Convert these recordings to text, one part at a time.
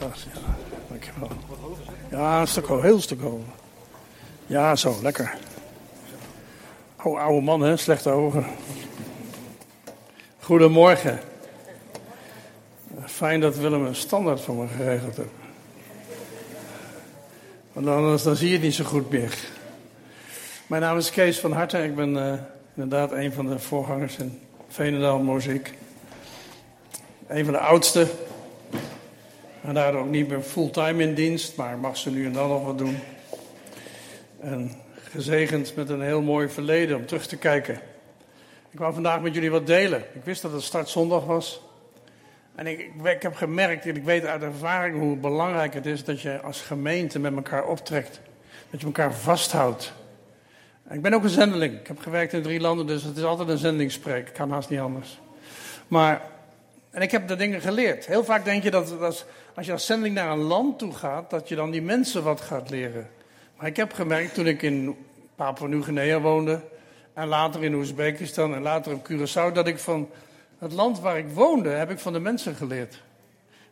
Ja, dankjewel. Ja, stuk heel stuk hoog. Ja, zo, lekker. Oh, oude man, hè? Slechte ogen. Goedemorgen. Fijn dat Willem een standaard voor me geregeld heeft. Want anders dan zie je het niet zo goed meer. Mijn naam is Kees van Harten. Ik ben uh, inderdaad een van de voorgangers in Veenendaal Muziek. Een van de oudste. En daardoor ook niet meer fulltime in dienst, maar mag ze nu en dan nog wat doen. En gezegend met een heel mooi verleden om terug te kijken. Ik wou vandaag met jullie wat delen. Ik wist dat het startzondag was. En ik, ik, heb gemerkt en ik weet uit ervaring hoe belangrijk het is dat je als gemeente met elkaar optrekt. Dat je elkaar vasthoudt. Ik ben ook een zendeling. Ik heb gewerkt in drie landen, dus het is altijd een zendingspreek. Ik kan haast niet anders. Maar, en ik heb de dingen geleerd. Heel vaak denk je dat, dat als je als zendeling naar een land toe gaat, dat je dan die mensen wat gaat leren. Maar ik heb gemerkt toen ik in Papua-Nieuw-Guinea woonde, en later in Oezbekistan en later op Curaçao, dat ik van het land waar ik woonde, heb ik van de mensen geleerd.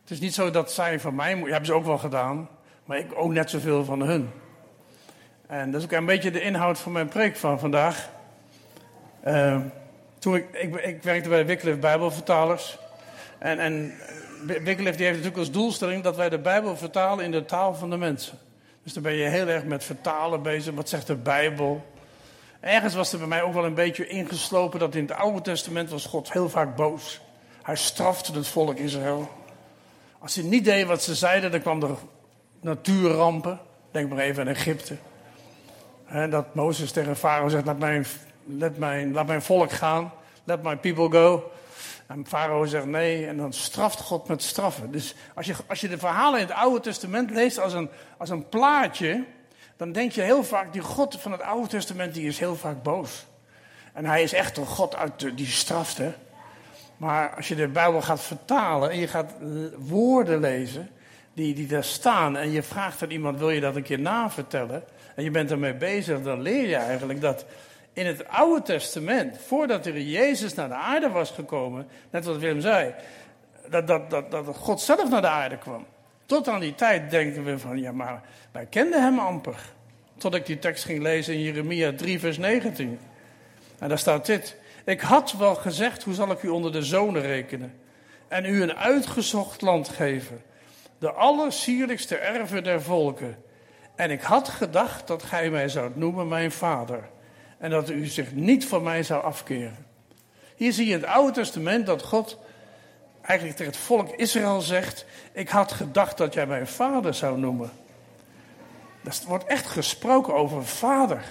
Het is niet zo dat zij van mij, hebben ze ook wel gedaan, maar ik ook net zoveel van hun. En dat is ook een beetje de inhoud van mijn preek van vandaag. Uh, toen ik, ik, ik, werkte bij Wycliffe Bijbelvertalers. En, en Wycliffe die heeft natuurlijk als doelstelling dat wij de Bijbel vertalen in de taal van de mensen. Dus dan ben je heel erg met vertalen bezig. Wat zegt de Bijbel? Ergens was er bij mij ook wel een beetje ingeslopen dat in het Oude Testament was God heel vaak boos. Hij strafte het volk Israël. Als hij niet deed wat ze zeiden, dan kwam er natuurrampen. Denk maar even aan Egypte. dat Mozes tegen Farao zegt, laat mijn, mijn, laat mijn volk gaan. Let my people go. En Farao zegt nee en dan straft God met straffen. Dus als je, als je de verhalen in het Oude Testament leest als een, als een plaatje, dan denk je heel vaak, die God van het Oude Testament die is heel vaak boos. En hij is echt een God uit die straft. Hè? Maar als je de Bijbel gaat vertalen en je gaat woorden lezen die, die daar staan en je vraagt aan iemand, wil je dat een keer navertellen? En je bent ermee bezig, dan leer je eigenlijk dat in het Oude Testament, voordat er Jezus naar de aarde was gekomen, net wat Willem zei, dat, dat, dat, dat God zelf naar de aarde kwam. Tot aan die tijd denken we van, ja maar wij kenden hem amper. Tot ik die tekst ging lezen in Jeremia 3 vers 19. En daar staat dit. Ik had wel gezegd, hoe zal ik u onder de zonen rekenen? En u een uitgezocht land geven. De allersierlijkste erven der volken. En ik had gedacht dat gij mij zoudt noemen mijn vader en dat u zich niet van mij zou afkeren. Hier zie je in het Oude Testament dat God eigenlijk tegen het volk Israël zegt: Ik had gedacht dat jij mijn vader zou noemen. Er wordt echt gesproken over vader.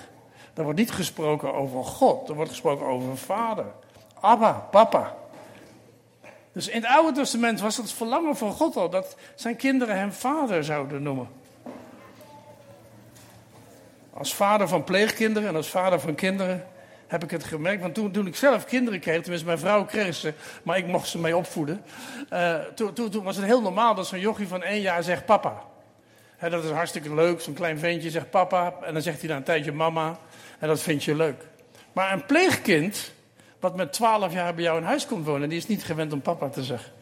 Er wordt niet gesproken over God, er wordt gesproken over vader. Abba, papa. Dus in het Oude Testament was het verlangen van God al dat zijn kinderen hem vader zouden noemen. Als vader van pleegkinderen en als vader van kinderen heb ik het gemerkt. Want toen, ik zelf kinderen kreeg, tenminste mijn vrouw kreeg ze, maar ik mocht ze mee opvoeden. Toen, toen, toen, was het heel normaal dat zo'n jochie van één jaar zegt papa. dat is hartstikke leuk, zo'n klein ventje zegt papa en dan zegt hij na een tijdje mama. En dat vind je leuk. Maar een pleegkind, wat met twaalf jaar bij jou in huis komt wonen, die is niet gewend om papa te zeggen.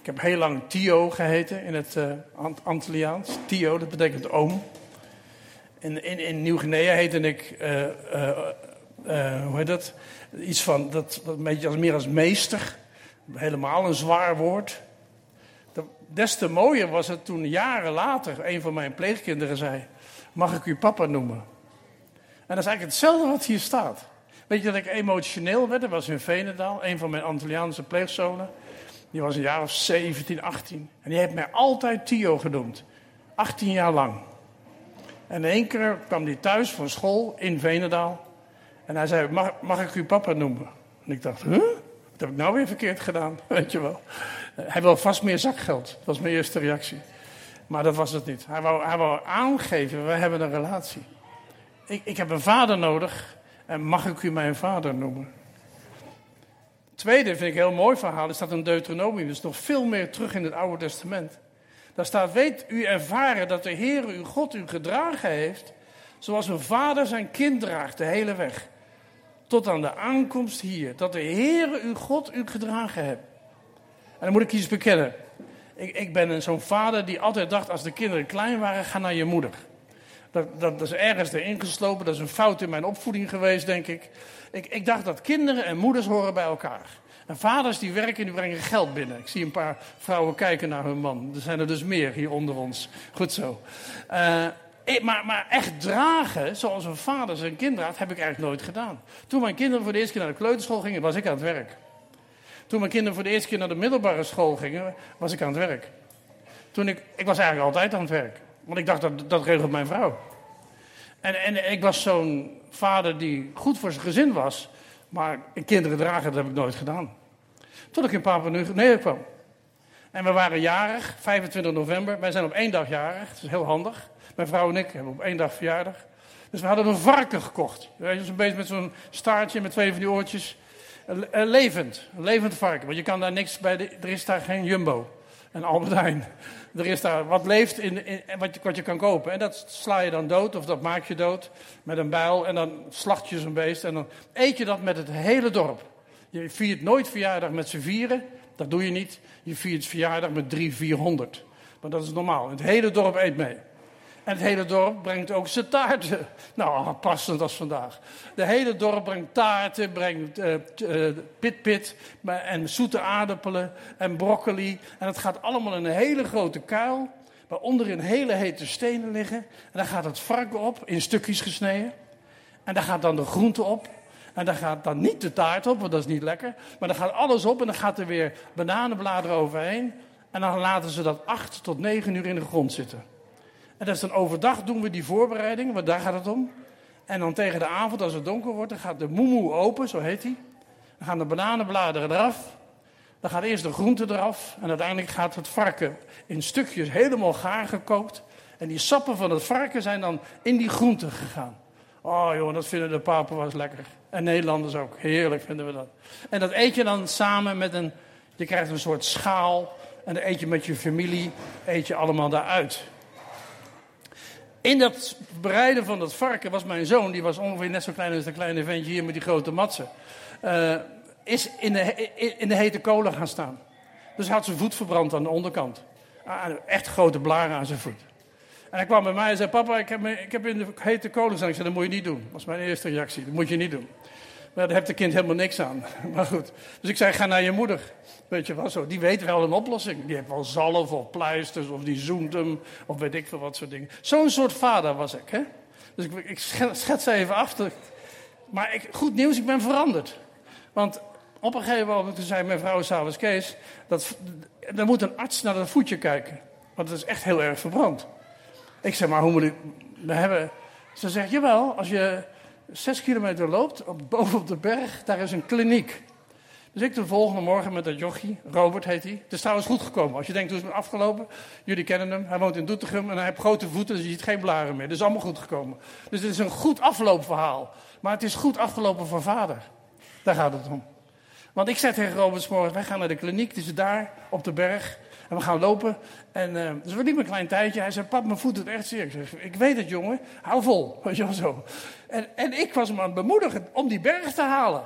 Ik heb heel lang Tio geheten in het uh, Antilliaans. Tio, dat betekent oom. In, in, in Nieuw-Guinea heette ik, uh, uh, hoe heet dat? Iets van, dat, dat een beetje als, meer als meester. Helemaal een zwaar woord. Des te mooier was het toen jaren later een van mijn pleegkinderen zei: Mag ik u papa noemen? En dat is eigenlijk hetzelfde wat hier staat. Weet je dat ik emotioneel werd? Dat was in Venendaal, een van mijn Antilliaanse pleegzonen. Die was een jaar of 17, 18. En die heeft mij altijd Tio genoemd. 18 jaar lang. En één keer kwam hij thuis van school in Venendaal. En hij zei, mag, mag ik u papa noemen? En ik dacht, huh? Wat heb ik nou weer verkeerd gedaan? Weet je wel. Hij wil vast meer zakgeld. Dat was mijn eerste reactie. Maar dat was het niet. Hij wou, hij wou aangeven, wij hebben een relatie. Ik, ik heb een vader nodig. En mag ik u mijn vader noemen? Tweede vind ik een heel mooi verhaal. Is dat een Deuteronomium. Dus nog veel meer terug in het Oude Testament. Daar staat, weet u ervaren dat de Heer uw God u gedragen heeft, zoals een vader zijn kind draagt de hele weg. Tot aan de aankomst hier. Dat de Heer uw God u gedragen heeft. En dan moet ik iets bekennen. Ik, ik ben zo'n vader die altijd dacht, als de kinderen klein waren, ga naar je moeder. Dat, dat, dat is ergens erin geslopen, dat is een fout in mijn opvoeding geweest, denk ik. ik. Ik dacht dat kinderen en moeders horen bij elkaar. En vaders die werken, die brengen geld binnen. Ik zie een paar vrouwen kijken naar hun man. Er zijn er dus meer hier onder ons. Goed zo. Uh, maar, maar, echt dragen, zoals een vader zijn kind draagt, heb ik eigenlijk nooit gedaan. Toen mijn kinderen voor de eerste keer naar de kleuterschool gingen, was ik aan het werk. Toen mijn kinderen voor de eerste keer naar de middelbare school gingen, was ik aan het werk. Toen ik, ik was eigenlijk altijd aan het werk. Want ik dacht, dat, dat regelt mijn vrouw. En, en ik was zo'n vader die goed voor zijn gezin was. Maar kinderen dragen, dat heb ik nooit gedaan. Tot ik in Papua Nieuw kwam. En we waren jarig, 25 november. Wij zijn op één dag jarig, dat is heel handig. Mijn vrouw en ik hebben op één dag verjaardag. Dus we hadden een varken gekocht. Weet je, zo'n beetje met zo'n staartje met twee van die oortjes. levend, een levend varken. Want je kan daar niks bij, de, er is daar geen Jumbo en Albert Heijn. Er is daar wat leeft in, in wat, je, wat je kan kopen. En dat sla je dan dood of dat maak je dood met een bijl. En dan slacht je zo'n beest en dan eet je dat met het hele dorp. Je viert nooit verjaardag met z'n vieren. Dat doe je niet. Je viert verjaardag met drie, vierhonderd. Maar dat is normaal. Het hele dorp eet mee. En het hele dorp brengt ook zijn taarten. Nou, passend als vandaag. De hele dorp brengt taarten, brengt uh, pitpit en zoete aardappelen en broccoli. En het gaat allemaal in een hele grote kuil, waar onderin hele hete stenen liggen. En daar gaat het varken op, in stukjes gesneden. En daar gaat dan de groente op. En daar gaat dan niet de taart op, want dat is niet lekker. Maar daar gaat alles op en dan gaat er weer bananenbladeren overheen. En dan laten ze dat acht tot negen uur in de grond zitten. En dat is dan overdag doen we die voorbereiding, want daar gaat het om. En dan tegen de avond, als het donker wordt, dan gaat de moemoe open, zo heet die. Dan gaan de bananenbladeren eraf. Dan gaat eerst de groente eraf. En uiteindelijk gaat het varken in stukjes helemaal gaar gekookt. En die sappen van het varken zijn dan in die groente gegaan. Oh joh, dat vinden de was lekker. En Nederlanders ook. Heerlijk vinden we dat. En dat eet je dan samen met een... Je krijgt een soort schaal. En dan eet je met je familie. Eet je allemaal daaruit. In dat bereiden van dat varken was mijn zoon, die was ongeveer net zo klein als dat kleine ventje hier met die grote matsen. Uh, is in de, in de hete kolen gaan staan. Dus hij had zijn voet verbrand aan de onderkant. Ah, echt grote blaren aan zijn voet. En hij kwam bij mij en zei: Papa, ik heb, ik heb in de hete kolen gestaan. Ik zei: Dat moet je niet doen. Dat was mijn eerste reactie. Dat moet je niet doen. Maar daar heeft de kind helemaal niks aan. Maar goed. Dus ik zei: Ga naar je moeder. Weet je wel zo. Die weet wel een oplossing. Die heeft wel zalf of pleisters of die zoent hem. Of weet ik veel wat soort dingen. Zo'n soort vader was ik. Hè? Dus ik, ik schets even af. Maar ik, goed nieuws, ik ben veranderd. Want op een gegeven moment, toen zei mijn vrouw s'avonds Kees, dat, er moet een arts naar dat voetje kijken. Want het is echt heel erg verbrand. Ik zeg, maar hoe moet ik... We hebben... Ze zegt, jawel, als je zes kilometer loopt, op, boven op de berg, daar is een kliniek. Dus ik de volgende morgen met dat jochie, Robert heet hij. Het is trouwens goed gekomen. Als je denkt, hoe is het afgelopen? Jullie kennen hem. Hij woont in Doetinchem en hij heeft grote voeten, dus je ziet geen blaren meer. Het is allemaal goed gekomen. Dus het is een goed afloopverhaal. Maar het is goed afgelopen voor vader. Daar gaat het om. Want ik zei tegen Robert morgen, wij gaan naar de kliniek, die is daar op de berg. En we gaan lopen. En, uh, dus we liepen een klein tijdje. Hij zei, pap, mijn voet doet echt zeer. Ik zeg, ik weet het jongen, hou vol. Weet je wel zo. En, en ik was hem aan het bemoedigen om die berg te halen.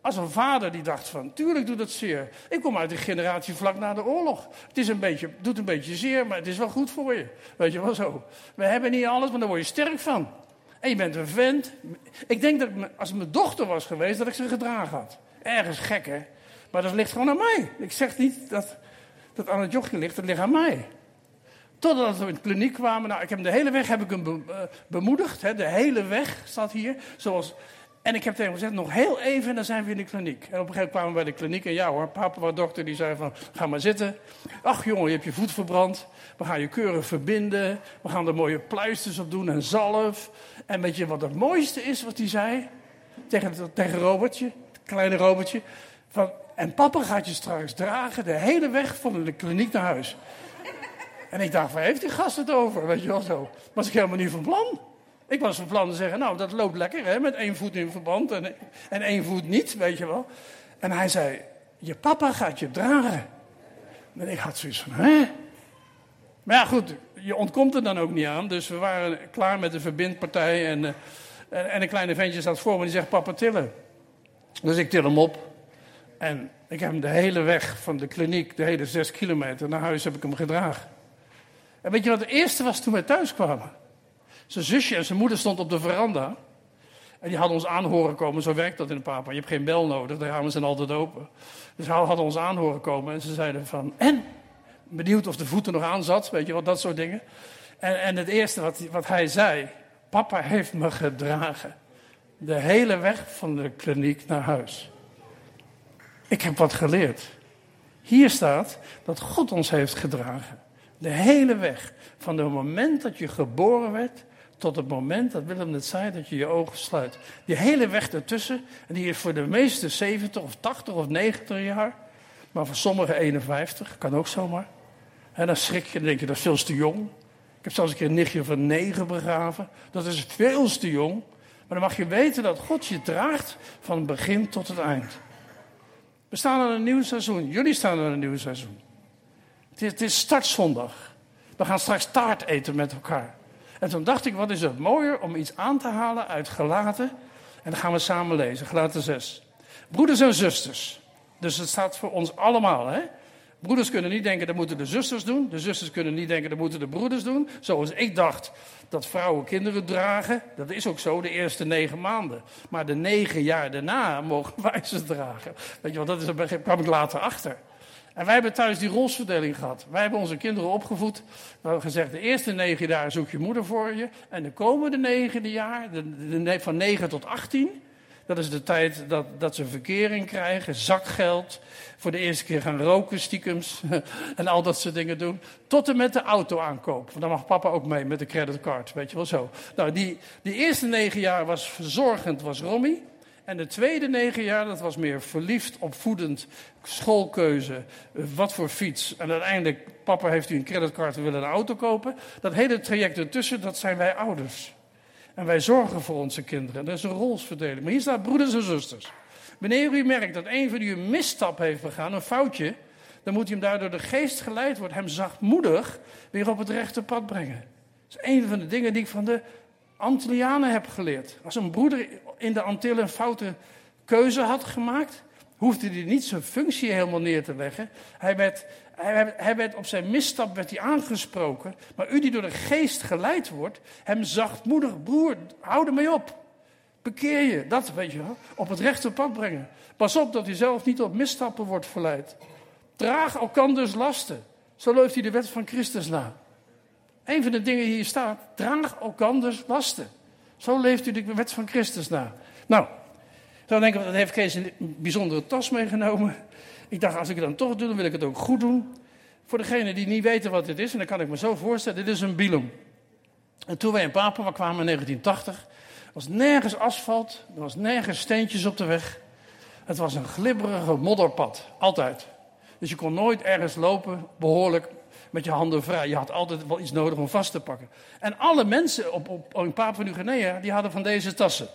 Als een vader die dacht van, tuurlijk doet het zeer. Ik kom uit een generatie vlak na de oorlog. Het is een beetje, doet een beetje zeer, maar het is wel goed voor je. Weet je wel zo. We hebben niet alles, maar daar word je sterk van. En je bent een vent. Ik denk dat als mijn dochter was geweest, dat ik ze gedragen had. Ergens gek, hè? Maar dat ligt gewoon aan mij. Ik zeg niet dat dat aan het jochje ligt, dat ligt aan mij. Totdat we in de kliniek kwamen. Nou, ik heb de hele weg heb ik hem eh, bemoedigd. Hè, de hele weg staat hier. Zoals, en ik heb tegen hem gezegd, nog heel even en dan zijn we in de kliniek. En op een gegeven moment kwamen we bij de kliniek. En ja hoor, papa, dokter, die zei van, ga maar zitten. Ach jongen, je hebt je voet verbrand. We gaan je keurig verbinden. We gaan er mooie pluisters op doen en zalf. En weet je wat het mooiste is wat hij zei? Tegen, tegen Robertje, het kleine Robertje. Van, en papa gaat je straks dragen de hele weg van de kliniek naar huis. En ik dacht, waar heeft die gast het over? Weet je wel zo. Was ik helemaal niet van plan. Ik was van plan te zeggen, nou, dat loopt lekker, hè, met één voet in verband en, en één voet niet, weet je wel. En hij zei, je papa gaat je dragen. En ik had zoiets van, hè? Maar ja, goed, je ontkomt er dan ook niet aan. Dus we waren klaar met de verbindpartij en, uh, en een kleine ventje staat voor me die zegt, papa tillen. Dus ik til hem op. En ik heb hem de hele weg van de kliniek, de hele zes kilometer naar huis, heb ik hem gedragen. En weet je wat het eerste was toen wij thuis kwamen? Zijn zusje en zijn moeder stond op de veranda. En die hadden ons aanhoren komen. Zo werkt dat in papa. Je hebt geen bel nodig, de ramen zijn altijd open. Dus ze hadden ons aanhoren komen en ze zeiden van... En? Benieuwd of de voeten nog aan zat, weet je wat, dat soort dingen. En, en het eerste wat, wat hij zei... Papa heeft me gedragen. De hele weg van de kliniek naar huis. Ik heb wat geleerd. Hier staat dat God ons heeft gedragen. De hele weg. Van het moment dat je geboren werd tot het moment dat Willem het zei dat je je ogen sluit. Die hele weg ertussen, en die is voor de meeste 70 of 80 of 90 jaar, maar voor sommigen 51, kan ook zomaar. En dan schrik je en denk je, dat is veel te jong. Ik heb zelfs een keer een nichtje van 9 begraven. Dat is veel te jong. Maar dan mag je weten dat God je draagt van het begin tot het eind. We staan aan een nieuw seizoen. Jullie staan aan een nieuw seizoen. Het is, het startzondag. We gaan straks taart eten met elkaar. En toen dacht ik, wat is het mooier om iets aan te halen uit Gelaten. En dan gaan we samen lezen, Gelaten 6. Broeders en zusters. Dus het staat voor ons allemaal, hè? Broeders kunnen niet denken, dat moeten de zusters doen. De zusters kunnen niet denken, dat moeten de broeders doen. Zoals ik dacht dat vrouwen kinderen dragen. Dat is ook zo, de eerste negen maanden. Maar de negen jaar daarna mogen wij ze dragen. Weet je wel, dat is, kwam ik later achter. En wij hebben thuis die rolsverdeling gehad. Wij hebben onze kinderen opgevoed. We hebben gezegd, de eerste negen jaar zoek je moeder voor je. En de komende negende jaar, de, van negen tot achttien... Dat is de tijd dat, dat ze verkering krijgen, zakgeld. Voor de eerste keer gaan roken, stiekems. en al dat soort dingen doen. Tot en met de auto aankoop. Dan mag papa ook mee met de creditcard, weet je wel zo. Nou, die, die eerste negen jaar was verzorgend, was Romy. En de tweede negen jaar, dat was meer verliefd, opvoedend, schoolkeuze, wat voor fiets. En uiteindelijk, papa heeft u een creditcard, we willen een auto kopen. Dat hele traject ertussen, dat zijn wij ouders. En wij zorgen voor onze kinderen. Dat is een rolsverdeling. Maar hier staat broeders en zusters. Wanneer u merkt dat een van u een misstap heeft begaan, een foutje, dan moet u hem daardoor de geest geleid worden, hem zachtmoedig weer op het rechte pad brengen. Dat is een van de dingen die ik van de Antillianen heb geleerd. Als een broeder in de Antillen een foute keuze had gemaakt, hoefde hij niet zijn functie helemaal neer te leggen. Hij werd, hij, werd op zijn misstap werd hij aangesproken. Maar u die door de geest geleid wordt, hem zachtmoedig, broer, hou ermee op. Bekeer je, dat weet je wel, op het rechte pad brengen. Pas op dat hij zelf niet op misstappen wordt verleid. Draag elkanders lasten. Zo loopt hij de wet van Christus na. Een van de dingen die hier staat, draag elkanders lasten. Zo leeft u de wet van Christus na. Nou, dan denken we, dat heeft Kees een bijzondere tas meegenomen. Ik dacht, als ik het dan toch doe, dan wil ik het ook goed doen. Voor degenen die niet weten wat dit is, en dan kan ik me zo voorstellen, dit is een bilum. En toen wij in Papua kwamen in 1980, was nergens asfalt, er was nergens steentjes op de weg. Het was een glibberige modderpad, altijd. Dus je kon nooit ergens lopen, behoorlijk met je handen vrij. Je had altijd wel iets nodig om vast te pakken. En alle mensen op, op, in Papua Nieuw-Guinea, die hadden van deze tassen.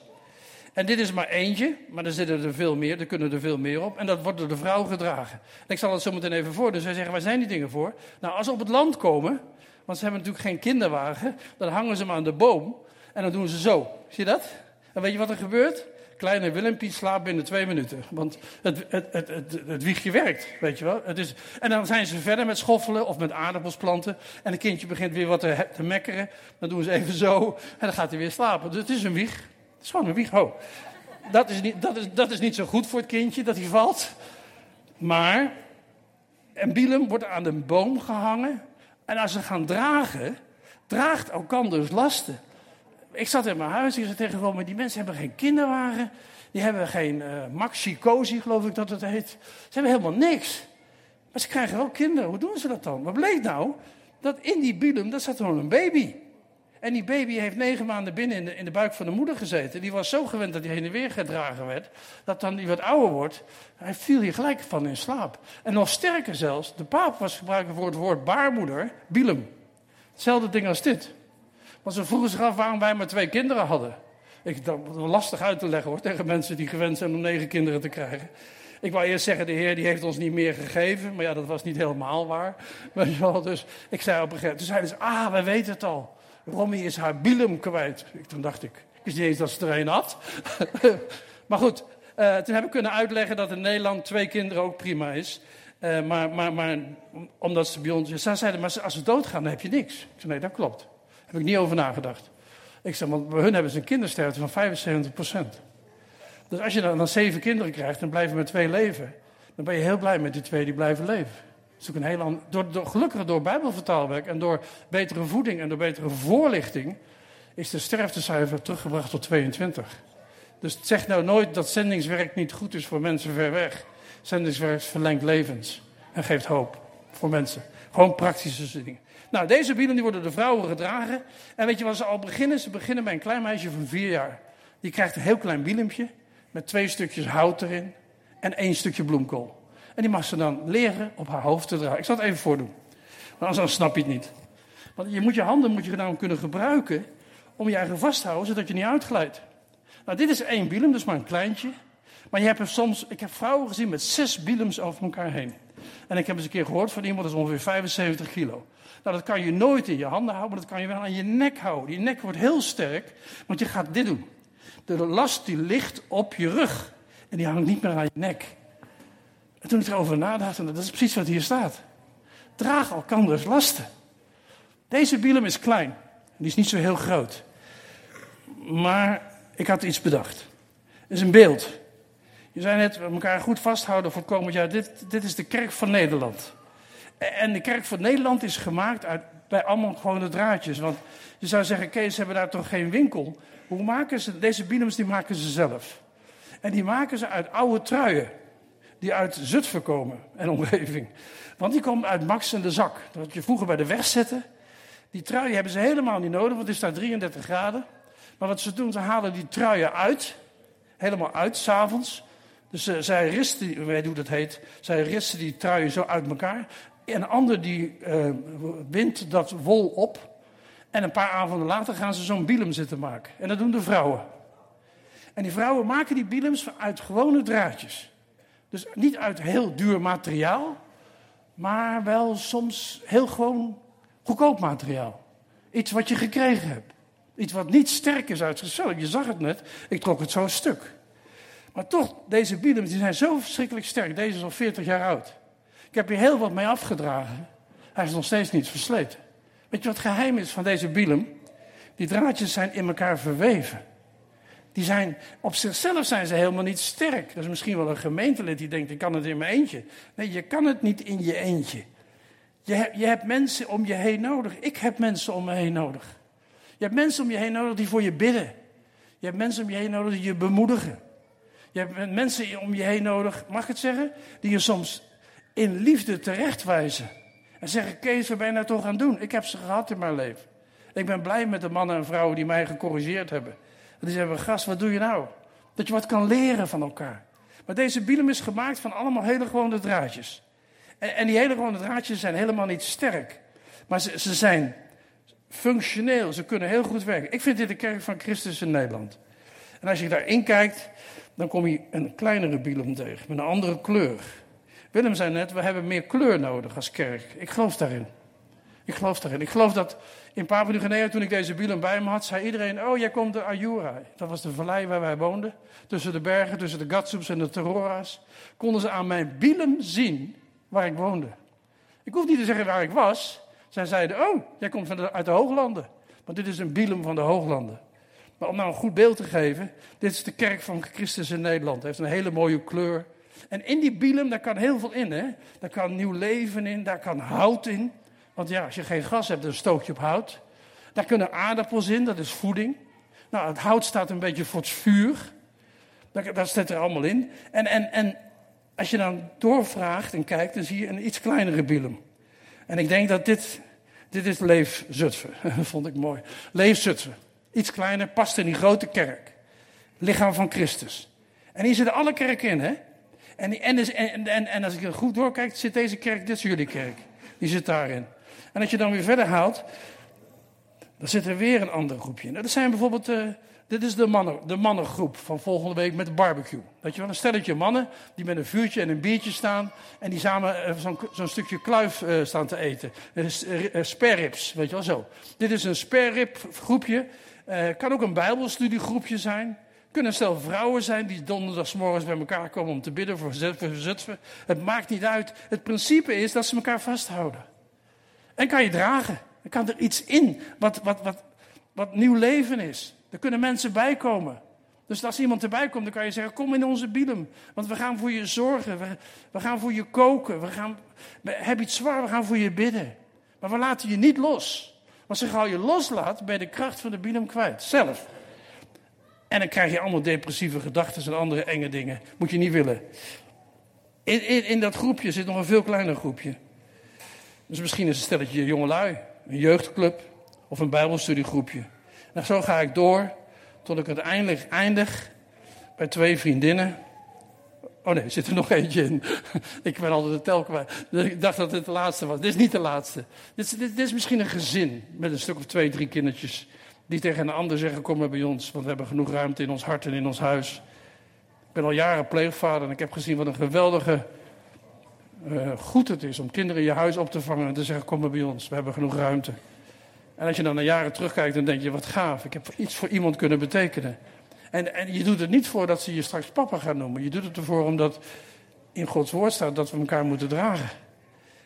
En dit is maar eentje, maar er zitten er veel meer, er kunnen er veel meer op. En dat wordt door de vrouw gedragen. En ik zal het zo meteen even voor. Dus zij zeggen, waar zijn die dingen voor? Nou, als ze op het land komen, want ze hebben natuurlijk geen kinderwagen, dan hangen ze hem aan de boom en dan doen ze zo. Zie je dat? En weet je wat er gebeurt? Kleine Willempie slaapt binnen twee minuten. Want het, het, het, het, het wiegje werkt, weet je wel. Het is, en dan zijn ze verder met schoffelen of met aardappelsplanten. En het kindje begint weer wat te, te mekkeren. Dan doen ze even zo en dan gaat hij weer slapen. Dus het is een wieg. Het is gewoon een. Oh. Dat, is niet, dat, is, dat is niet zo goed voor het kindje dat hij valt. Maar een bielem wordt aan de boom gehangen. En als ze gaan dragen, draagt dus lasten ik zat in mijn huis, ik zei tegen maar die mensen hebben geen kinderwagen. Die hebben geen uh, maxi cozy, geloof ik dat het heet. Ze hebben helemaal niks. Maar ze krijgen wel kinderen. Hoe doen ze dat dan? Wat bleek nou? Dat in die bilum, daar zat gewoon een baby. En die baby heeft negen maanden binnen in de, in de buik van de moeder gezeten. Die was zo gewend dat hij heen en weer gedragen werd. Dat dan hij wat ouder wordt. Hij viel hier gelijk van in slaap. En nog sterker zelfs, de paap was gebruiken voor het woord baarmoeder, bilum. Hetzelfde ding als dit. Want ze vroegen zich af waarom wij maar twee kinderen hadden. Ik, dat was lastig uit te leggen hoor, tegen mensen die gewend zijn om negen kinderen te krijgen. Ik wou eerst zeggen, de Heer die heeft ons niet meer gegeven. Maar ja, dat was niet helemaal waar. Wel, dus ik zei op een gegeven moment, toen zeiden ze, ah, we weten het al. Romy is haar bilum kwijt. Toen dacht ik, ik wist niet eens dat ze er een had. maar goed, Uh, toen heb ik kunnen uitleggen dat in Nederland twee kinderen ook prima is. Uh, maar, maar, maar omdat ze bij ons... Ze zeiden, maar als ze doodgaan, dan heb je niks. Ik zei, nee, dat klopt. Daar heb ik niet over nagedacht. Ik zei, want bij hun hebben ze een kindersterfte van 75 procent. Dus als je dan, dan zeven kinderen krijgt en blijven met twee leven... dan ben je heel blij met die twee die blijven leven. Is een heel ander, door, door, gelukkig door bijbelvertaalwerk en door betere voeding en door betere voorlichting... is de sterftecijfer teruggebracht tot 22. Dus zeg nou nooit dat zendingswerk niet goed is voor mensen ver weg. Zendingswerk verlengt levens en geeft hoop voor mensen. Gewoon praktische dingen. Nou, deze bielen die worden de vrouwen gedragen. En weet je wat ze al beginnen? Ze beginnen bij een klein meisje van vier jaar. Die krijgt een heel klein bielempje met twee stukjes hout erin en één stukje bloemkool. En die mag ze dan leren op haar hoofd te dragen. Ik zal het even voordoen. Want anders snap je het niet. Want je moet je handen moet je nou kunnen gebruiken om je eigen vast te houden, zodat je niet uitglijdt. Nou, dit is één bielem, dus maar een kleintje. Maar je hebt soms, ik heb vrouwen gezien met zes bielems over elkaar heen. En ik heb eens een keer gehoord van iemand, dat is ongeveer 75 kilo. Nou, dat kan je nooit in je handen houden, maar dat kan je wel aan je nek houden. Die nek wordt heel sterk, want je gaat dit doen. De last die ligt op je rug. En die hangt niet meer aan je nek. En toen ik erover nadacht, en dat is precies wat hier staat. Draag elkanders lasten. Deze bielem is klein. Die is niet zo heel groot. Maar ik had iets bedacht. Het is een beeld. Je zei net, we elkaar goed vasthouden voor komend jaar. Dit, dit is de kerk van Nederland. En de kerk van Nederland is gemaakt uit, bij allemaal gewone draadjes. Want je zou zeggen, Kees, hebben daar toch geen winkel? Hoe maken ze, deze bielems die maken ze zelf. En die maken ze uit oude truien. Die uit Zutphen komen en omgeving. Want die komen uit Max en de Zak. Dat je vroeger bij de weg zette. Die truien hebben ze helemaal niet nodig, want het is daar 33 graden. Maar wat ze doen, ze halen die truien uit. Helemaal uit, s'avonds. Dus uh, zij risten, weet hoe dat heet, zij risten die truien zo uit elkaar. En een ander die uh, dat wol op. En een paar avonden later gaan ze zo'n bielem zitten maken. En dat doen de vrouwen. En die vrouwen maken die bielems uit gewone draadjes. Dus niet uit heel duur materiaal, maar wel soms heel gewoon goedkoop materiaal. Iets wat je gekregen hebt. Iets wat niet sterk is uit zichzelf. Je zag het net, ik trok het zo stuk. Maar toch, deze bielems die zijn zo verschrikkelijk sterk. Deze is al 40 jaar oud. Ik heb hier heel wat mee afgedragen. Hij is nog steeds niet versleten. Weet je wat het geheim is van deze bielem? Die draadjes zijn in elkaar verweven. Die zijn, op zichzelf zijn ze helemaal niet sterk. Dat is misschien wel een gemeentelid die denkt, ik kan het in mijn eentje. Nee, je kan het niet in je eentje. Je, je hebt mensen om je heen nodig. Ik heb mensen om me heen nodig. Je hebt mensen om je heen nodig die voor je bidden. Je hebt mensen om je heen nodig die je bemoedigen. Je hebt mensen om je heen nodig, mag ik het zeggen, die je soms in liefde terechtwijzen. En zeggen, Kees, wat ben je nou toch aan doen? Ik heb ze gehad in mijn leven. Ik ben blij met de mannen en vrouwen die mij gecorrigeerd hebben. En die zeggen, gast, wat doe je nou? Dat je wat kan leren van elkaar. Maar deze bielem is gemaakt van allemaal hele gewone draadjes. En, en die hele gewone draadjes zijn helemaal niet sterk. Maar ze, ze zijn functioneel, ze kunnen heel goed werken. Ik vind dit de kerk van Christus in Nederland. En als je daarin kijkt, dan kom je een kleinere bielem tegen, met een andere kleur. Willem zei net, we hebben meer kleur nodig als kerk. Ik geloof daarin. Ik geloof daarin. Ik geloof dat in Papua Nieuw-Guinea, toen ik deze bielem bij me had, zei iedereen, oh, jij komt de Ayura. Dat was de vallei waar wij woonden. Tussen de bergen, tussen de Gatsups en de Terora's. Konden ze aan mijn bielem zien waar ik woonde. Ik hoef niet te zeggen waar ik was. Zij zeiden, oh, jij komt uit de Hooglanden. Want dit is een bielem van de Hooglanden. Maar om nou een goed beeld te geven, dit is de kerk van Christus in Nederland. Het heeft een hele mooie kleur. En in die bielem, daar kan heel veel in. Hè? Daar kan nieuw leven in, daar kan hout in. Want ja, als je geen gas hebt, dan stook je op hout. Daar kunnen aardappels in, dat is voeding. Nou, het hout staat een beetje voor het vuur. Dat, staat er allemaal in. En, en, en als je dan doorvraagt en kijkt, dan zie je een iets kleinere bielem. En ik denk dat dit, dit is Leef Zutphen. Dat vond ik mooi. Leef Zutphen. Iets kleiner, past in die grote kerk. Lichaam van Christus. En hier zitten alle kerken in, hè? En, en, en, en, en als ik er goed doorkijk, zit deze kerk, dit is jullie kerk. Die zit daarin. En als je dan weer verder haalt, dan zit er weer een ander groepje in. Dat zijn bijvoorbeeld, uh, dit is de, mannen, de mannengroep van volgende week met de barbecue. Dat je wel, een stelletje mannen die met een vuurtje en een biertje staan. En die samen uh, zo'n zo stukje kluif uh, staan te eten. sperrips, weet je wel zo. Dit is een sperrip groepje. kan ook een bijbelstudiegroepje zijn. Kunnen zelf vrouwen zijn die donderdagsmorgens bij elkaar komen om te bidden voor Zutphen. Het maakt niet uit. Het principe is dat ze elkaar vasthouden. En kan je dragen. Er kan er iets in wat, wat, wat, wat nieuw leven is. Er kunnen mensen bij komen. Dus als iemand erbij komt, dan kan je zeggen: Kom in onze bielum. Want we gaan voor je zorgen. We, gaan voor je koken. We, gaan, we hebben iets zwaar, we gaan voor je bidden. Maar we laten je niet los. Want zo gauw je loslaat, ben je de kracht van de bielum kwijt. Zelf. En dan krijg je allemaal depressieve gedachten en andere enge dingen. Moet je niet willen. In, in, in dat groepje zit nog een veel kleiner groepje. Dus misschien is een stelletje jongelui, een jeugdclub of een bijbelstudiegroepje. En zo ga ik door tot ik uiteindelijk eindig bij twee vriendinnen. Oh nee, er zit er nog eentje in. ik ben altijd de tel kwijt. Ik dacht dat dit de laatste was. Dit is niet de laatste. Dit is, dit, is misschien een gezin met een stuk of twee, drie kindertjes. Die tegen een ander zeggen: Kom maar bij ons, want we hebben genoeg ruimte in ons hart en in ons huis. Ik ben al jaren pleegvader en ik heb gezien wat een geweldige uh, goed het is om kinderen in je huis op te vangen en te zeggen: Kom maar bij ons, we hebben genoeg ruimte. En als je dan naar jaren terugkijkt, dan denk je: Wat gaaf, ik heb iets voor iemand kunnen betekenen. En, en je doet het niet voor dat ze je straks papa gaan noemen. Je doet het ervoor omdat in Gods woord staat dat we elkaar moeten dragen.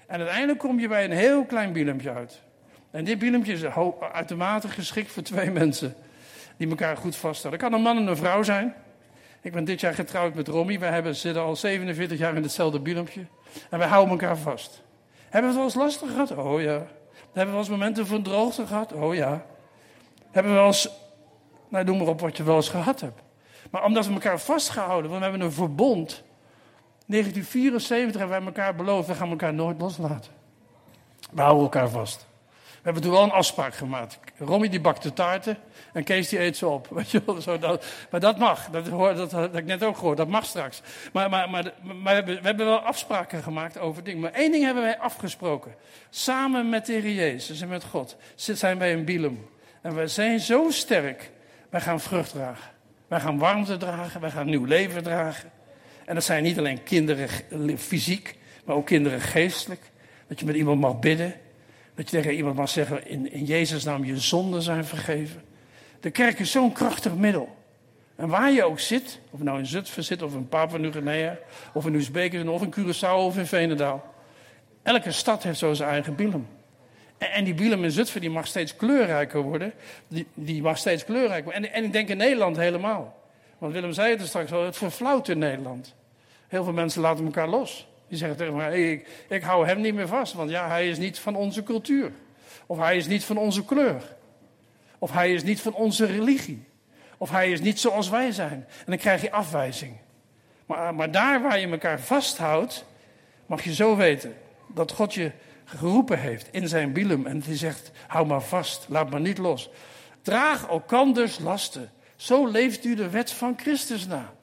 En uiteindelijk kom je bij een heel klein bielempje uit. En dit bielempje is uitermate geschikt voor twee mensen die elkaar goed vasthouden. Het kan een man en een vrouw zijn. Ik ben dit jaar getrouwd met Romy. We hebben, zitten al 47 jaar in hetzelfde bielempje. En wij houden elkaar vast. Hebben we het wel eens lastig gehad? Oh ja. Hebben we wel eens momenten van droogte gehad? Oh ja. Hebben we wel eens, nou noem maar op wat je wel eens gehad hebt. Maar omdat we elkaar vastgehouden, want we hebben een verbond. 1974 hebben wij elkaar beloofd, we gaan elkaar nooit loslaten. We houden elkaar vast. We hebben toen wel een afspraak gemaakt. Romy die bakt de taarten en Kees die eet ze op. Je zo maar dat mag. Dat, dat, dat, heb ik net ook gehoord. Dat mag straks. Maar, maar, maar, maar we, hebben, we hebben wel afspraken gemaakt over dingen. Maar één ding hebben wij afgesproken. Samen met de Heer Jezus en met God zijn wij een bilum. En wij zijn zo sterk. Wij gaan vrucht dragen. Wij gaan warmte dragen. Wij gaan nieuw leven dragen. En dat zijn niet alleen kinderen fysiek, maar ook kinderen geestelijk. Dat je met iemand mag bidden. Dat je tegen iemand mag zeggen, in, in Jezus naam je zonden zijn vergeven. De kerk is zo'n krachtig middel. En waar je ook zit, of nou in Zutphen zit, of in Papua Nieuw-Guinea, of in Oezbekistan, of in Curaçao, of in Venendaal. Elke stad heeft zo zijn eigen bielem. En, en die bielem in Zutphen die mag steeds kleurrijker worden. Die, die mag steeds kleurrijker worden. En, en ik denk in Nederland helemaal. Want Willem zei het er straks al, het verflauwt in Nederland. Heel veel mensen laten elkaar los. Die zeggen tegen mij, ik, ik hou hem niet meer vast, want ja, hij is niet van onze cultuur. Of hij is niet van onze kleur. Of hij is niet van onze religie. Of hij is niet zoals wij zijn. En dan krijg je afwijzing. Maar, maar daar waar je elkaar vasthoudt, mag je zo weten dat God je geroepen heeft in zijn bilum. En die zegt, hou maar vast, laat maar niet los. Draag elkanders lasten. Zo leeft u de wet van Christus na.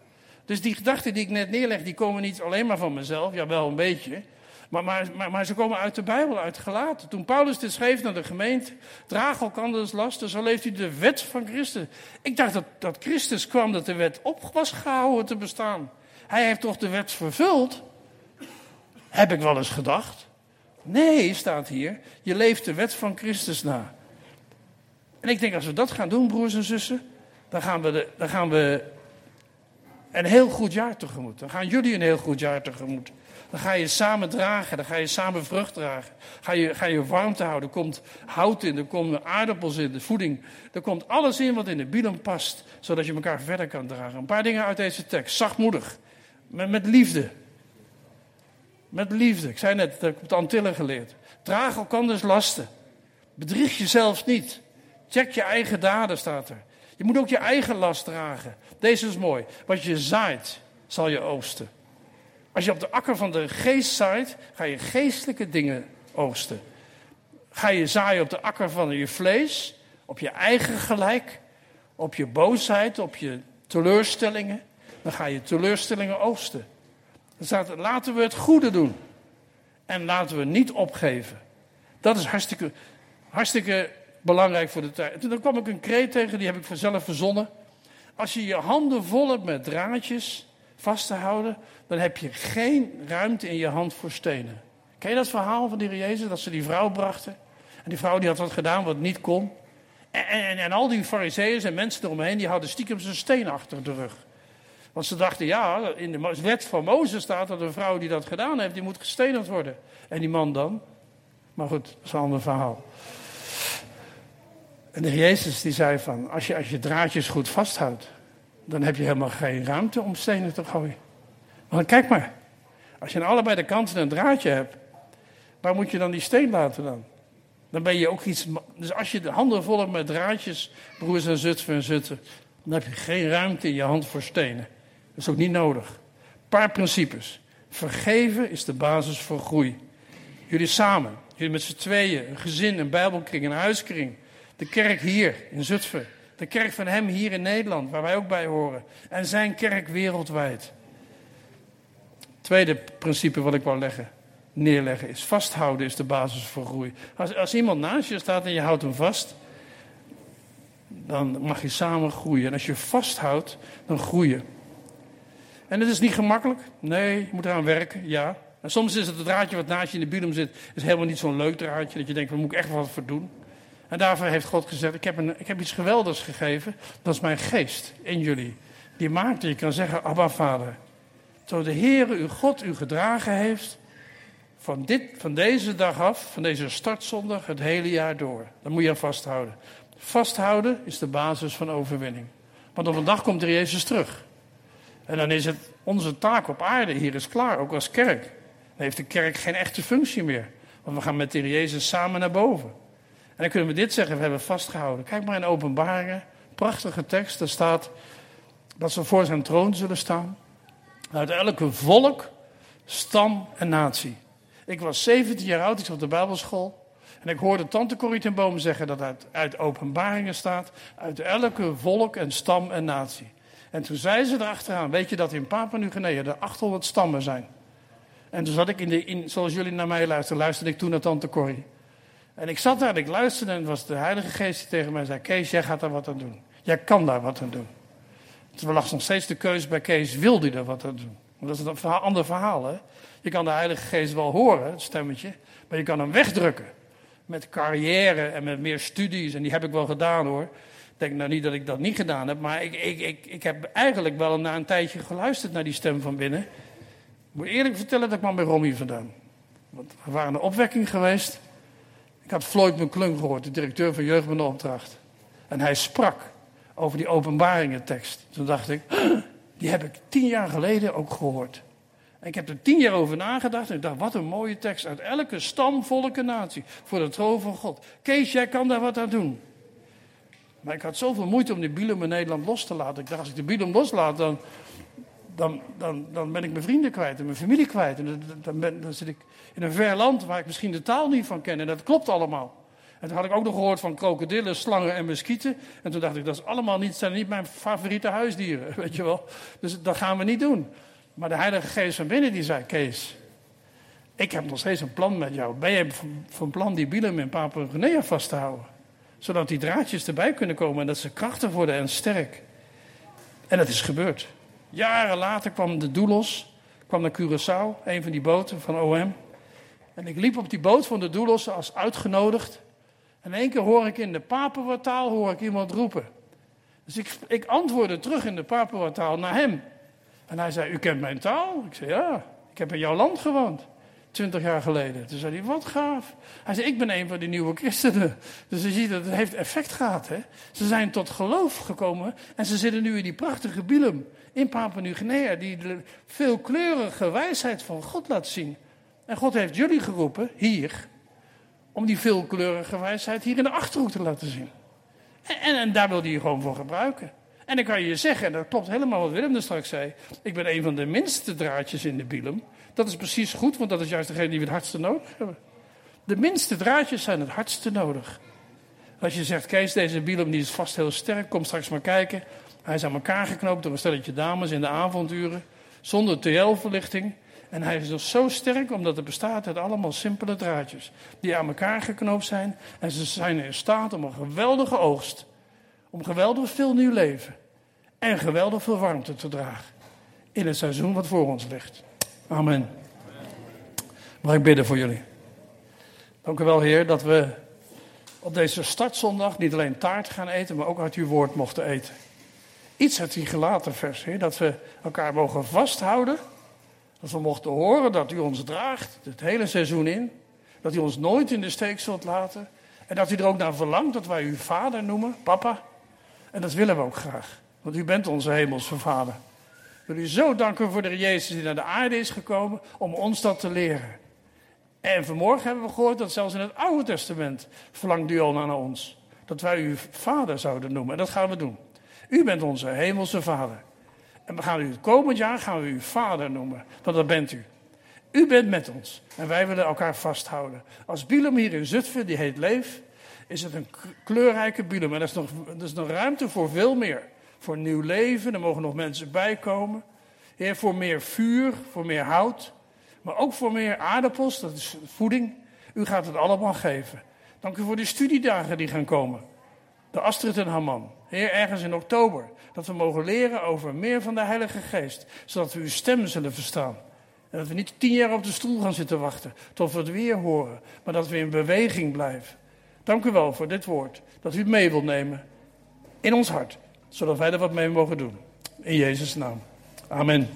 Dus die gedachten die ik net neerleg, die komen niet alleen maar van mezelf, ja wel een beetje. Maar, maar, maar, ze komen uit de Bijbel, uit gelaten. Toen Paulus dit schreef naar de gemeente, draag elkanders lasten, zo leeft u de wet van Christus. Ik dacht dat, dat Christus kwam, dat de wet op was gehouden te bestaan. Hij heeft toch de wet vervuld? Heb ik wel eens gedacht. Nee, staat hier, je leeft de wet van Christus na. En ik denk, als we dat gaan doen, broers en zussen, dan gaan we, de, dan gaan we een heel goed jaar tegemoet. Dan gaan jullie een heel goed jaar tegemoet. Dan ga je samen dragen, dan ga je samen vrucht dragen. Ga je, ga je warmte houden. Er komt hout in, er komen aardappels in, de voeding. Er komt alles in wat in de bielen past, zodat je elkaar verder kan dragen. Een paar dingen uit deze tekst. Zachtmoedig. Met, liefde. Met liefde. Ik zei net, dat heb ik op de Antillen geleerd. Draag elkanders lasten. Bedrieg jezelf niet. Check je eigen daden, staat er. Je moet ook je eigen last dragen. Deze is mooi. Wat je zaait, zal je oogsten. Als je op de akker van de geest zaait, ga je geestelijke dingen oogsten. Ga je zaaien op de akker van je vlees, op je eigen gelijk, op je boosheid, op je teleurstellingen, dan ga je teleurstellingen oogsten. Staat, laten we het goede doen. En laten we niet opgeven. Dat is hartstikke, hartstikke belangrijk voor de tijd. Toen kwam ik een kreet tegen, die heb ik vanzelf verzonnen. Als je je handen vol hebt met draadjes vast te houden, dan heb je geen ruimte in je hand voor stenen. Ken je dat verhaal van die Jezus, dat ze die vrouw brachten? En die vrouw die had wat gedaan wat niet kon. En, en, en al die fariseeën en mensen eromheen, die hadden stiekem zijn steen achter de rug. Want ze dachten, ja, in de wet van Mozes staat dat een vrouw die dat gedaan heeft, die moet gestenigd worden. En die man dan? Maar goed, dat is een ander verhaal. En de Jezus die zei van, als je, als je draadjes goed vasthoudt, dan heb je helemaal geen ruimte om stenen te gooien. Want kijk maar, als je aan allebei de kanten een draadje hebt, waar moet je dan die steen laten dan? Dan ben je ook iets. Dus als je de handen vol met draadjes, broers en zussen en zutten, dan heb je geen ruimte in je hand voor stenen. Dat is ook niet nodig. Een paar principes. Vergeven is de basis voor groei. Jullie samen, jullie met z'n tweeën, een gezin, een bijbelkring, een huiskring. De kerk hier in Zutphen. De kerk van hem hier in Nederland, waar wij ook bij horen. En zijn kerk wereldwijd. Tweede principe wat ik wou leggen, neerleggen is vasthouden is de basis voor groei. Als, als iemand naast je staat en je houdt hem vast, dan mag je samen groeien. En als je vasthoudt, dan groeien. En het is niet gemakkelijk. Nee, je moet eraan werken, ja. En soms is het het draadje wat naast je in de biedem zit, is helemaal niet zo'n leuk draadje. Dat je denkt, daar moet ik echt wat voor doen. En daarvoor heeft God gezegd, ik heb, een, ik heb iets geweldigs gegeven. Dat is mijn geest in jullie. Die maakt dat je kan zeggen, Abba Vader. Zo de Heere, uw God, u gedragen heeft. Van, dit, van deze dag af, van deze startzondag, het hele jaar door. Dan moet je aan vasthouden. Vasthouden is de basis van overwinning. Want op een dag komt er Jezus terug. En dan is het onze taak op aarde hier is klaar, ook als kerk. Dan heeft de kerk geen echte functie meer. Want we gaan met de Jezus samen naar boven. En dan kunnen we dit zeggen, we hebben vastgehouden. Kijk maar in openbaringen, prachtige tekst. Daar staat dat ze voor zijn troon zullen staan. Uit elke volk, stam en natie. Ik was 17 jaar oud, ik zat op de Bijbelschool. En ik hoorde tante Corrie ten Boom zeggen dat uit, uit openbaringen staat. Uit elke volk en stam en natie. En toen zei ze erachteraan, weet je dat in Papua Nieuw-Guinea er 800 stammen zijn. En toen zat ik in de, in, zoals jullie naar mij luisteren, luisterde ik toen naar tante Corrie. En ik zat daar en ik luisterde en het was de Heilige Geest die tegen mij zei, Kees, jij gaat daar wat aan doen. Jij kan daar wat aan doen. Toen lag nog steeds de keuze bij Kees, wil hij er wat aan doen? Dat is een ander verhaal, hè. Je kan de Heilige Geest wel horen, het stemmetje, maar je kan hem wegdrukken. Met carrière en met meer studies, en die heb ik wel gedaan hoor. Ik denk nou niet dat ik dat niet gedaan heb, maar ik, ik, ik, ik heb eigenlijk wel na een tijdje geluisterd naar die stem van binnen. Ik moet eerlijk vertellen dat ik kwam bij Romy vandaan. Want we waren een opwekking geweest. Ik had Floyd McClung gehoord, de directeur van Jeugd met Opdracht. En hij sprak over die openbaringentekst. Toen dacht ik, die heb ik tien jaar geleden ook gehoord. En ik heb er tien jaar over nagedacht en ik dacht, wat een mooie tekst. Uit elke stam, volk natie. Voor de troon van God. Kees, jij kan daar wat aan doen. Maar ik had zoveel moeite om die bielen in Nederland los te laten. Ik dacht, als ik de bielen loslaat, dan, dan, dan, dan ben ik mijn vrienden kwijt en mijn familie kwijt. En dan, ben, zit ik in een ver land waar ik misschien de taal niet van ken. En dat klopt allemaal. En toen had ik ook nog gehoord van krokodillen, slangen en muskieten. En toen dacht ik, dat is allemaal niet, zijn niet mijn favoriete huisdieren, weet je wel. Dus dat gaan we niet doen. Maar de Heilige Geest van binnen die zei, Kees, ik heb nog steeds een plan met jou. Ben je van plan die bielen in Papua-Guinea vast te houden? Zodat die draadjes erbij kunnen komen en dat ze krachtig worden en sterk. En dat is gebeurd. Jaren later kwam de Doulos, kwam naar Curaçao, een van die boten van OM. En ik liep op die boot van de Doulos als uitgenodigd. En één keer hoor ik in de Papua-taal hoor ik iemand roepen. Dus ik, ik antwoordde terug in de Papua-taal naar hem. En hij zei, u kent mijn taal? Ik zei, ja, ik heb in jouw land gewoond. Twintig jaar geleden. Toen zei hij, wat gaaf. Hij zei, ik ben een van die nieuwe christenen. Dus je ziet dat het heeft effect gehad. Hè? Ze zijn tot geloof gekomen. En ze zitten nu in die prachtige Bilum in Papua Nieuw-Guinea. Die de veelkleurige wijsheid van God laat zien. En God heeft jullie geroepen, hier, om die veelkleurige wijsheid hier in de achterhoek te laten zien. En, en, en daar wil hij je gewoon voor gebruiken. En dan kan je zeggen, en dat klopt helemaal wat Willem er straks zei. Ik ben een van de minste draadjes in de bielum. Dat is precies goed, want dat is juist degene die we het hardste nodig hebben. De minste draadjes zijn het hardste nodig. Als je zegt, Kees, deze bielum die is vast heel sterk, kom straks maar kijken. Hij is aan elkaar geknoopt door een stelletje dames in de avonduren. Zonder TL-verlichting. En hij is dus zo sterk omdat het bestaat uit allemaal simpele draadjes. Die aan elkaar geknoopt zijn. En ze zijn in staat om een geweldige oogst. Om geweldig veel nieuw leven. En geweldig veel warmte te dragen. In het seizoen wat voor ons ligt. Amen. Mag ik bidden voor jullie? Dank u wel, Heer, dat we op deze startzondag niet alleen taart gaan eten, maar ook uit uw woord mochten eten. Iets uit die gelaten vers, Heer, dat we elkaar mogen vasthouden. Dat we mochten horen dat u ons draagt, het hele seizoen in. Dat u ons nooit in de steek zult laten. En dat u er ook naar verlangt dat wij u vader noemen, papa. En dat willen we ook graag, want u bent onze hemelse vader. Wil u zo danken voor de Jezus die naar de aarde is gekomen om ons dat te leren. En vanmorgen hebben we gehoord dat zelfs in het Oude Testament verlangt u naar ons. Dat wij u vader zouden noemen. En dat gaan we doen. U bent onze hemelse vader. En we gaan u het komend jaar gaan we u vader noemen. Want dat bent u. U bent met ons. En wij willen elkaar vasthouden. Als Bielum hier in Zutphen, die heet Leef, is het een kleurrijke Bielum. En er is, nog, er is nog ruimte voor veel meer. Voor nieuw leven, er mogen nog mensen bijkomen. Heer, voor meer vuur, voor meer hout. Maar ook voor meer aardappels, dat is voeding. U gaat het allemaal geven. Dank u voor de studiedagen die gaan komen. De Astrid en Haman. Heer, ergens in oktober. Dat we mogen leren over meer van de Heilige Geest. Zodat we uw stem zullen verstaan. En dat we niet tien jaar op de stoel gaan zitten wachten. Tot we het weer horen. Maar dat we in beweging blijven. Dank u wel voor dit woord. Dat u mee wilt nemen. In ons hart. Zodat wij er wat mee mogen doen. In Jezus' naam. Amen.